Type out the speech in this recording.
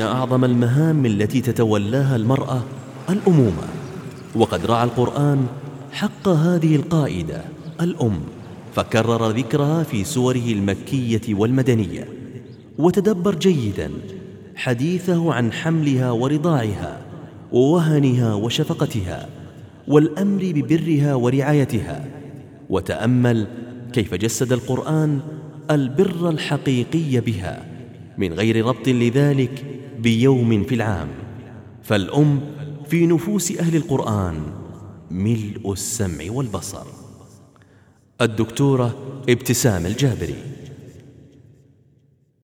أعظم المهام التي تتولاها المرأة الأمومة. وقد رعى القرآن حق هذه القائدة الأم فكرر ذكرها في سوره المكية والمدنية. وتدبر جيدا حديثه عن حملها ورضاعها ووهنها وشفقتها والأمر ببرها ورعايتها. وتأمل كيف جسد القرآن البر الحقيقي بها من غير ربط لذلك بيوم في العام. فالأم في نفوس أهل القرآن ملء السمع والبصر. الدكتورة ابتسام الجابري.